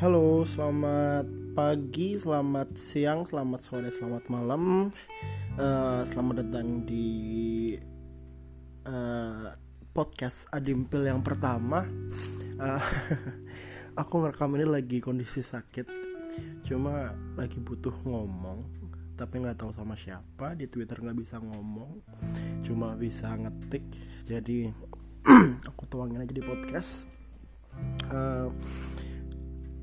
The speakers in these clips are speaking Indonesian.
Halo, selamat pagi, selamat siang, selamat sore, selamat malam. Uh, selamat datang di uh, podcast Adimpil yang pertama. Uh, aku ngerekam ini lagi kondisi sakit, cuma lagi butuh ngomong, tapi nggak tahu sama siapa. Di Twitter nggak bisa ngomong, cuma bisa ngetik. Jadi aku tuangin aja di podcast. Uh,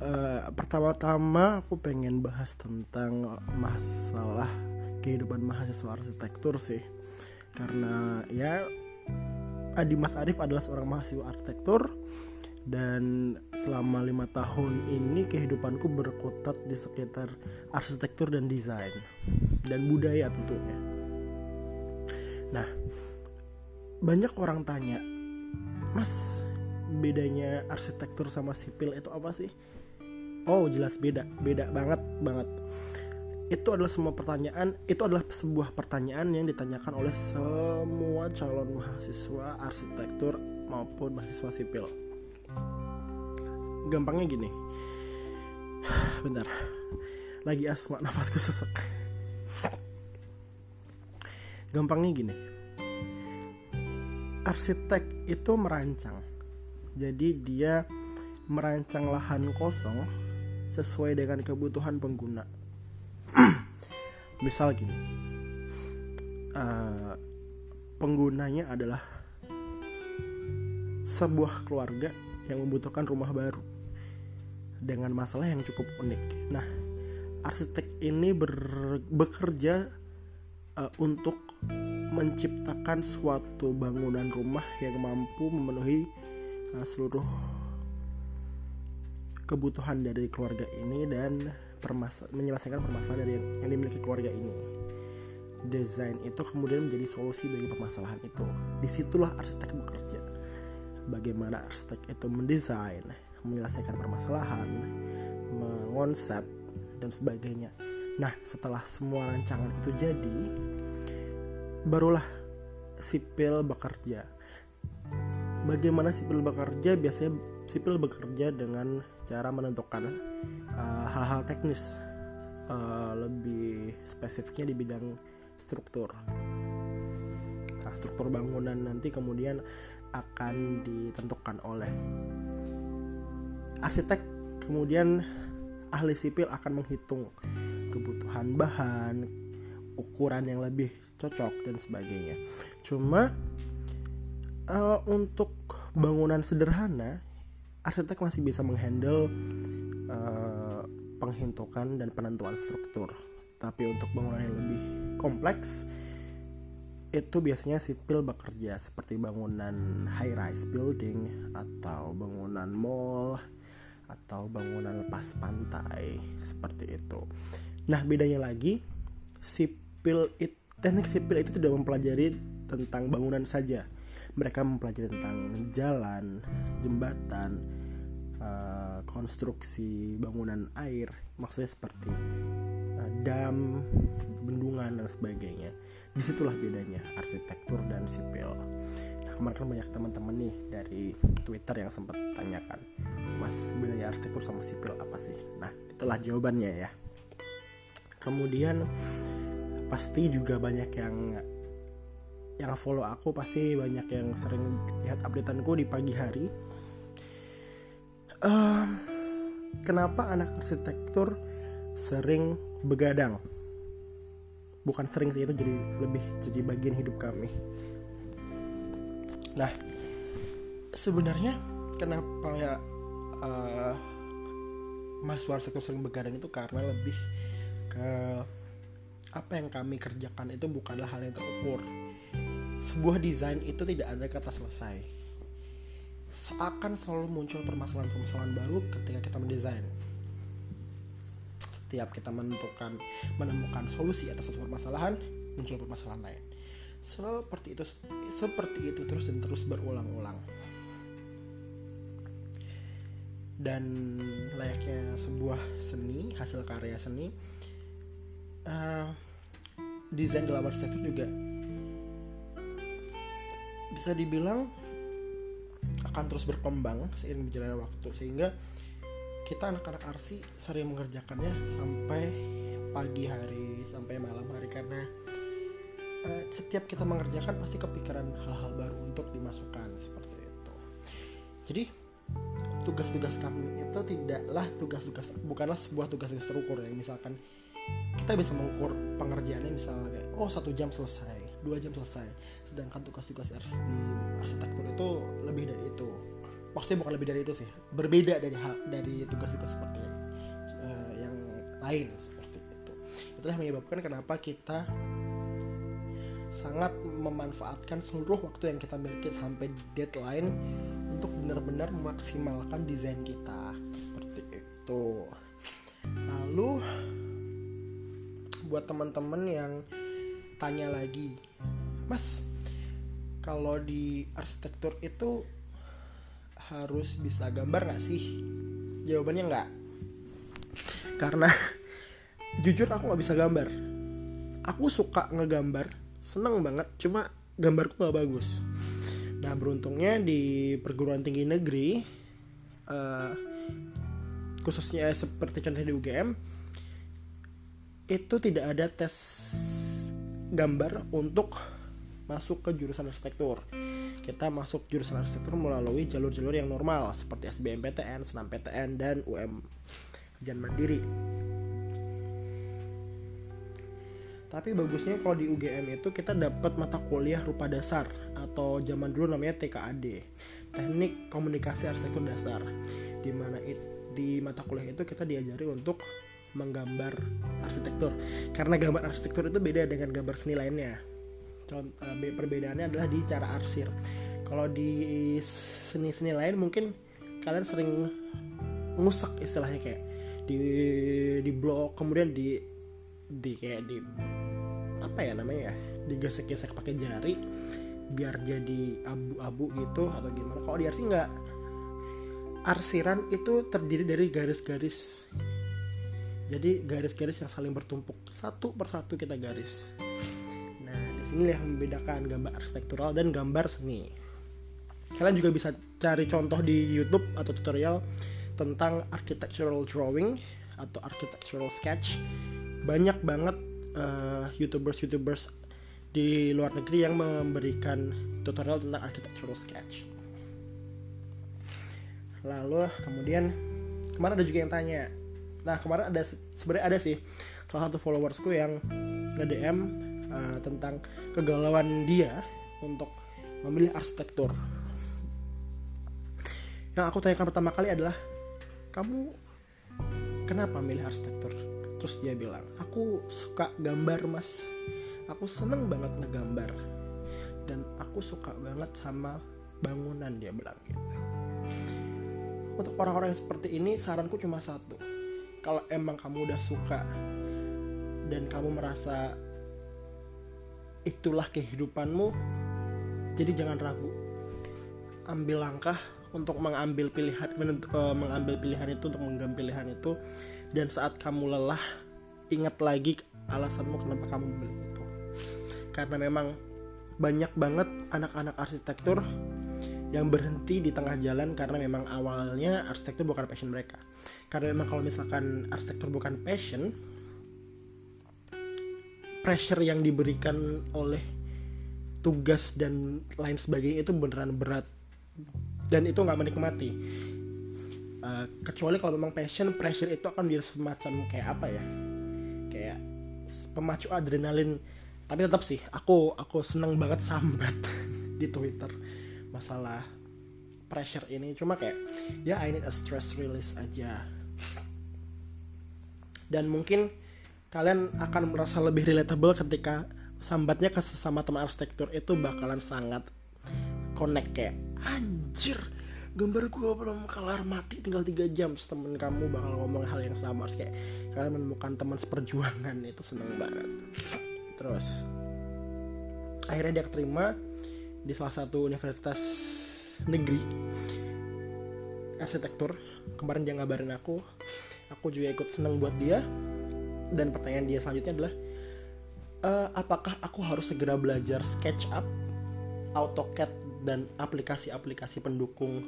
uh, pertama-tama aku pengen bahas tentang masalah kehidupan mahasiswa arsitektur sih karena ya Adi Mas Arif adalah seorang mahasiswa arsitektur dan selama lima tahun ini kehidupanku berkutat di sekitar arsitektur dan desain dan budaya tentunya. Nah, banyak orang tanya, Mas, bedanya arsitektur sama sipil itu apa sih? Oh jelas beda beda banget banget. Itu adalah semua pertanyaan itu adalah sebuah pertanyaan yang ditanyakan oleh semua calon mahasiswa arsitektur maupun mahasiswa sipil. Gampangnya gini. Bentar. Lagi asma nafasku sesek gampangnya gini. Arsitek itu merancang. Jadi dia merancang lahan kosong sesuai dengan kebutuhan pengguna. Misal gini, uh, penggunanya adalah sebuah keluarga yang membutuhkan rumah baru dengan masalah yang cukup unik. Nah, arsitek ini ber, bekerja uh, untuk menciptakan suatu bangunan rumah yang mampu memenuhi uh, seluruh kebutuhan dari keluarga ini dan permas menyelesaikan permasalahan dari yang, yang dimiliki keluarga ini. Desain itu kemudian menjadi solusi bagi permasalahan itu. Di situlah arsitek bekerja. Bagaimana arsitek itu mendesain, menyelesaikan permasalahan, mengonsep dan sebagainya. Nah, setelah semua rancangan itu jadi, barulah sipil bekerja. Bagaimana sipil bekerja? Biasanya sipil bekerja dengan cara menentukan uh, hal-hal uh, teknis uh, lebih spesifiknya di bidang struktur. Nah, struktur bangunan nanti kemudian akan ditentukan oleh arsitek, kemudian ahli sipil akan menghitung kebutuhan bahan, ukuran yang lebih cocok dan sebagainya. Cuma uh, untuk bangunan sederhana arsitek masih bisa menghandle uh, penghintukan dan penentuan struktur. Tapi untuk bangunan yang lebih kompleks itu biasanya sipil bekerja seperti bangunan high rise building atau bangunan mall atau bangunan lepas pantai seperti itu. Nah, bedanya lagi sipil it, teknik sipil itu tidak mempelajari tentang bangunan saja mereka mempelajari tentang jalan, jembatan, uh, konstruksi bangunan air, maksudnya seperti uh, dam, bendungan dan sebagainya. Di situlah bedanya arsitektur dan sipil. Nah kemarin kan banyak teman-teman nih dari Twitter yang sempat tanyakan, Mas bedanya arsitektur sama sipil apa sih? Nah itulah jawabannya ya. Kemudian pasti juga banyak yang yang follow aku pasti banyak yang sering lihat updateanku di pagi hari. Uh, kenapa anak arsitektur sering begadang? Bukan sering sih itu jadi lebih jadi bagian hidup kami. Nah sebenarnya kenapa ya uh, Mas Warsitek sering begadang itu karena lebih ke apa yang kami kerjakan itu bukanlah hal yang terukur sebuah desain itu tidak ada kata selesai. Seakan selalu muncul permasalahan-permasalahan baru ketika kita mendesain. Setiap kita menentukan menemukan solusi atas satu permasalahan muncul permasalahan lain. Seperti itu seperti itu terus dan terus berulang-ulang. Dan layaknya sebuah seni hasil karya seni uh, desain dalam arsitektur juga bisa dibilang akan terus berkembang seiring berjalannya waktu. Sehingga kita anak-anak arsi sering mengerjakannya sampai pagi hari sampai malam hari. Karena uh, setiap kita mengerjakan pasti kepikiran hal-hal baru untuk dimasukkan seperti itu. Jadi tugas-tugas kami itu tidaklah tugas-tugas bukanlah sebuah tugas-tugas terukur ya. Misalkan kita bisa mengukur pengerjaannya misalnya oh satu jam selesai dua jam selesai. Sedangkan tugas-tugas di arsitektur itu lebih dari itu. Maksudnya bukan lebih dari itu sih. Berbeda dari hal dari tugas-tugas seperti uh, yang lain seperti itu. Itulah menyebabkan kenapa kita sangat memanfaatkan seluruh waktu yang kita miliki sampai deadline untuk benar-benar memaksimalkan desain kita. Seperti itu. Lalu buat teman-teman yang tanya lagi mas kalau di arsitektur itu harus bisa gambar gak sih? Jawabannya nggak. Karena jujur aku nggak bisa gambar. Aku suka ngegambar seneng banget cuma gambarku nggak bagus. Nah beruntungnya di perguruan tinggi negeri uh, khususnya seperti contohnya di UGM itu tidak ada tes gambar untuk masuk ke jurusan arsitektur. Kita masuk jurusan arsitektur melalui jalur-jalur yang normal seperti SBMPTN, SNMPTN, dan UM Jan Mandiri. Tapi bagusnya kalau di UGM itu kita dapat mata kuliah rupa dasar atau zaman dulu namanya TKAD, Teknik Komunikasi Arsitektur Dasar. Di mana di mata kuliah itu kita diajari untuk menggambar arsitektur karena gambar arsitektur itu beda dengan gambar seni lainnya perbedaannya adalah di cara arsir. Kalau di seni-seni lain mungkin kalian sering ngusak istilahnya kayak di di blok kemudian di di kayak di apa ya namanya ya digesek-gesek pakai jari biar jadi abu-abu gitu atau gimana. Kalau di arsir nggak. Arsiran itu terdiri dari garis-garis. Jadi garis-garis yang saling bertumpuk. Satu persatu kita garis sini yang membedakan gambar arsitektural dan gambar seni. Kalian juga bisa cari contoh di YouTube atau tutorial tentang architectural drawing atau architectural sketch. Banyak banget uh, youtubers youtubers di luar negeri yang memberikan tutorial tentang architectural sketch. Lalu kemudian kemarin ada juga yang tanya. Nah kemarin ada sebenarnya ada sih salah satu followersku yang nge DM eh, tentang kegalauan dia untuk memilih arsitektur. Yang aku tanyakan pertama kali adalah kamu kenapa milih arsitektur? Terus dia bilang aku suka gambar mas. Aku seneng banget ngegambar. Dan aku suka banget sama bangunan dia bilang gitu. Untuk orang-orang yang seperti ini saranku cuma satu. Kalau emang kamu udah suka dan kamu merasa itulah kehidupanmu jadi jangan ragu. Ambil langkah untuk mengambil pilihan uh, mengambil pilihan itu untuk mengambil pilihan itu. Dan saat kamu lelah ingat lagi alasanmu kenapa kamu beli itu. Karena memang banyak banget anak-anak arsitektur yang berhenti di tengah jalan karena memang awalnya arsitektur bukan passion mereka. Karena memang kalau misalkan arsitektur bukan passion pressure yang diberikan oleh tugas dan lain sebagainya itu beneran berat. Dan itu nggak menikmati. Uh, kecuali kalau memang passion pressure itu akan menjadi semacam kayak apa ya? Kayak pemacu adrenalin. Tapi tetap sih aku aku seneng banget sambat di Twitter masalah pressure ini. Cuma kayak ya I need a stress release aja. Dan mungkin kalian akan merasa lebih relatable ketika sambatnya ke sesama teman arsitektur itu bakalan sangat connect kayak anjir gambar gue belum kelar mati tinggal tiga jam. Temen kamu bakal ngomong hal yang sama Harus kayak kalian menemukan teman seperjuangan itu seneng banget. Terus akhirnya dia keterima di salah satu universitas negeri arsitektur. Kemarin dia ngabarin aku aku juga ikut seneng buat dia dan pertanyaan dia selanjutnya adalah e, apakah aku harus segera belajar SketchUp, AutoCAD dan aplikasi-aplikasi pendukung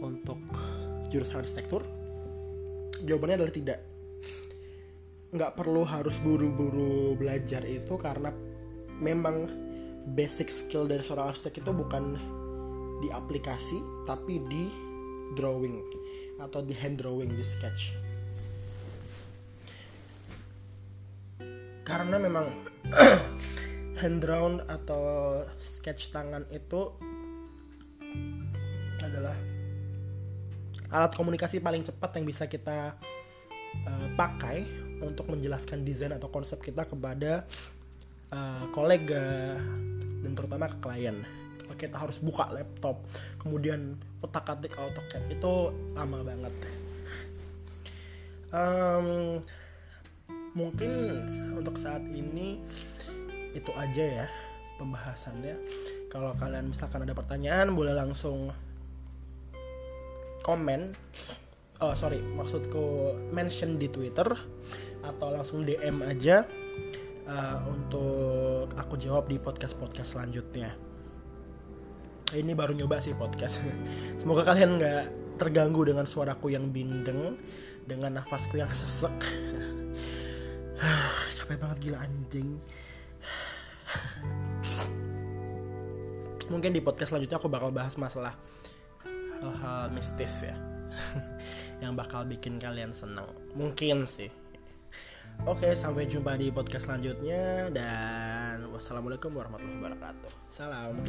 untuk jurusan arsitektur? Jawabannya adalah tidak. Nggak perlu harus buru-buru belajar itu karena memang basic skill dari seorang arsitek itu bukan di aplikasi tapi di drawing atau di hand drawing di sketch karena memang hand drawn atau sketch tangan itu adalah alat komunikasi paling cepat yang bisa kita uh, pakai untuk menjelaskan desain atau konsep kita kepada uh, kolega dan terutama ke klien. Kalau kita harus buka laptop, kemudian otak-atik AutoCAD itu lama banget. Um, mungkin untuk saat ini itu aja ya pembahasannya. Kalau kalian misalkan ada pertanyaan boleh langsung komen. Oh sorry maksudku mention di Twitter atau langsung DM aja uh, untuk aku jawab di podcast podcast selanjutnya. Ini baru nyoba sih podcast. Semoga kalian nggak terganggu dengan suaraku yang bindeng dengan nafasku yang sesek capek banget gila anjing. Mungkin di podcast selanjutnya aku bakal bahas masalah hal-hal mistis ya. Yang bakal bikin kalian senang mungkin sih. Oke sampai jumpa di podcast selanjutnya dan wassalamualaikum warahmatullahi wabarakatuh. Salam